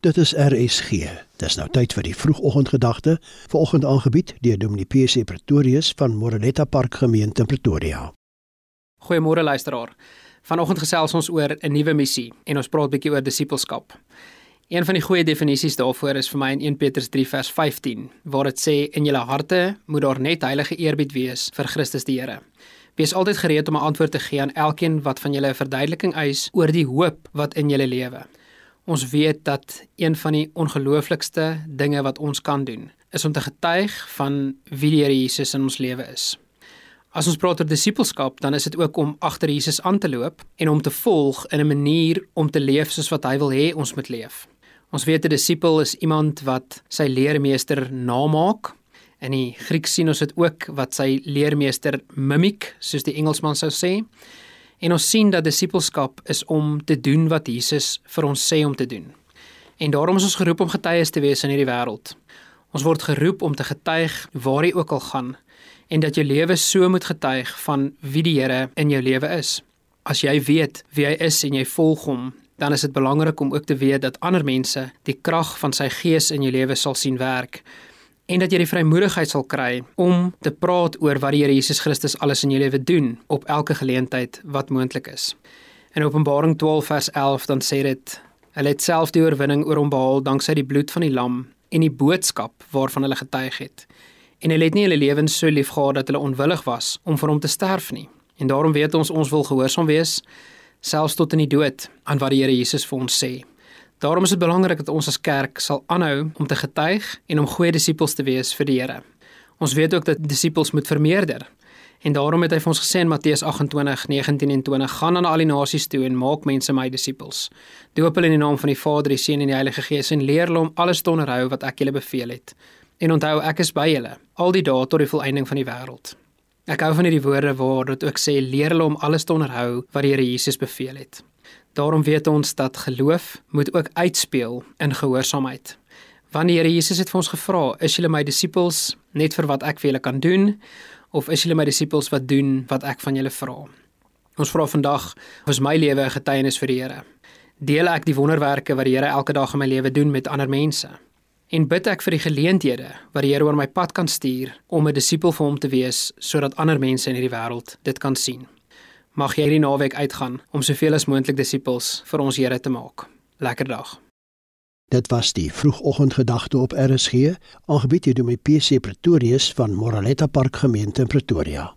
Dit is RSG. Dis nou tyd vir die vroegoggendgedagte, vanoggend aangebied deur Dominee PC Pretorius van Moreletta Park Gemeente in Pretoria. Goeiemôre luisteraar. Vanoggend gesels ons oor 'n nuwe missie en ons praat 'n bietjie oor disippelskap. Een van die goeie definisies daarvoor is vir my in 1 Petrus 3 vers 15, waar dit sê in julle harte moet daar net heilige eerbied wees vir Christus die Here. Wees altyd gereed om 'n antwoord te gee aan elkeen wat van julle 'n verduideliking eis oor die hoop wat in julle lewe. Ons weet dat een van die ongelooflikste dinge wat ons kan doen, is om te getuig van wie die Here Jesus in ons lewe is. As ons praat oor disippelskap, dan is dit ook om agter Jesus aan te loop en om te volg in 'n manier om te leef soos wat hy wil hê ons moet leef. Ons weet 'n disipel is iemand wat sy leermeester namaak. In die Grieks sien ons dit ook wat sy leermeester mimiek, soos die Engelsman sou sê. En ons sien dat disippelskap is om te doen wat Jesus vir ons sê om te doen. En daarom is ons geroep om getuies te wees in hierdie wêreld. Ons word geroep om te getuig waar jy ook al gaan en dat jou lewe so moet getuig van wie die Here in jou lewe is. As jy weet wie hy is en jy volg hom, dan is dit belangrik om ook te weet dat ander mense die krag van sy gees in jou lewe sal sien werk en dat jy die vrymoedigheid sal kry om te praat oor wat die Here Jesus Christus alles in jou lewe doen op elke geleentheid wat moontlik is. In Openbaring 12 vers 11 dan sê dit: Hulle het self die oorwinning oor hom behaal danksy die bloed van die lam en die boodskap waarvan hulle getuig het. En hulle het nie hulle lewens so lief gehad dat hulle onwillig was om vir hom te sterf nie. En daarom weet ons ons wil gehoorsaam wees selfs tot in die dood aan wat die Here Jesus vir ons sê. Daarom is dit belangrik dat ons as kerk sal aanhou om te getuig en om goeie disippels te wees vir die Here. Ons weet ook dat disippels moet vermeerder. En daarom het hy vir ons gesê in Matteus 28:19 en 20: "Gaan aan al die nasies toe en maak mense my disippels. Doop hulle in die naam van die Vader, die Seun en die Heilige Gees en leer hulle om alles te onderhou wat ek julle beveel het. En onthou, ek is by julle al die dae tot die volëinding van die wêreld." Ek hou van hierdie woorde waar dit ook sê leer hulle om alles te onderhou wat die Here Jesus beveel het. Daarom weet ons dat geloof moet ook uitspeel in gehoorsaamheid. Wanneer die Here Jesus het vir ons gevra, is julle my disippels net vir wat ek vir julle kan doen of is julle my disippels wat doen wat ek van julle vra? Ons vra vandag, is my lewe 'n getuienis vir die Here? Deel ek die wonderwerke wat die Here elke dag in my lewe doen met ander mense? En bid ek vir die geleenthede wat die Here oor my pad kan stuur om 'n disipel vir hom te wees sodat ander mense in hierdie wêreld dit kan sien? Mag jy hierdie naweek uitgaan om soveel as moontlik disippels vir ons Here te maak. Lekker dag. Dit was die vroegoggendgedagte op RSG, aangebied deur my PC Pretorius van Moraletta Park gemeente in Pretoria.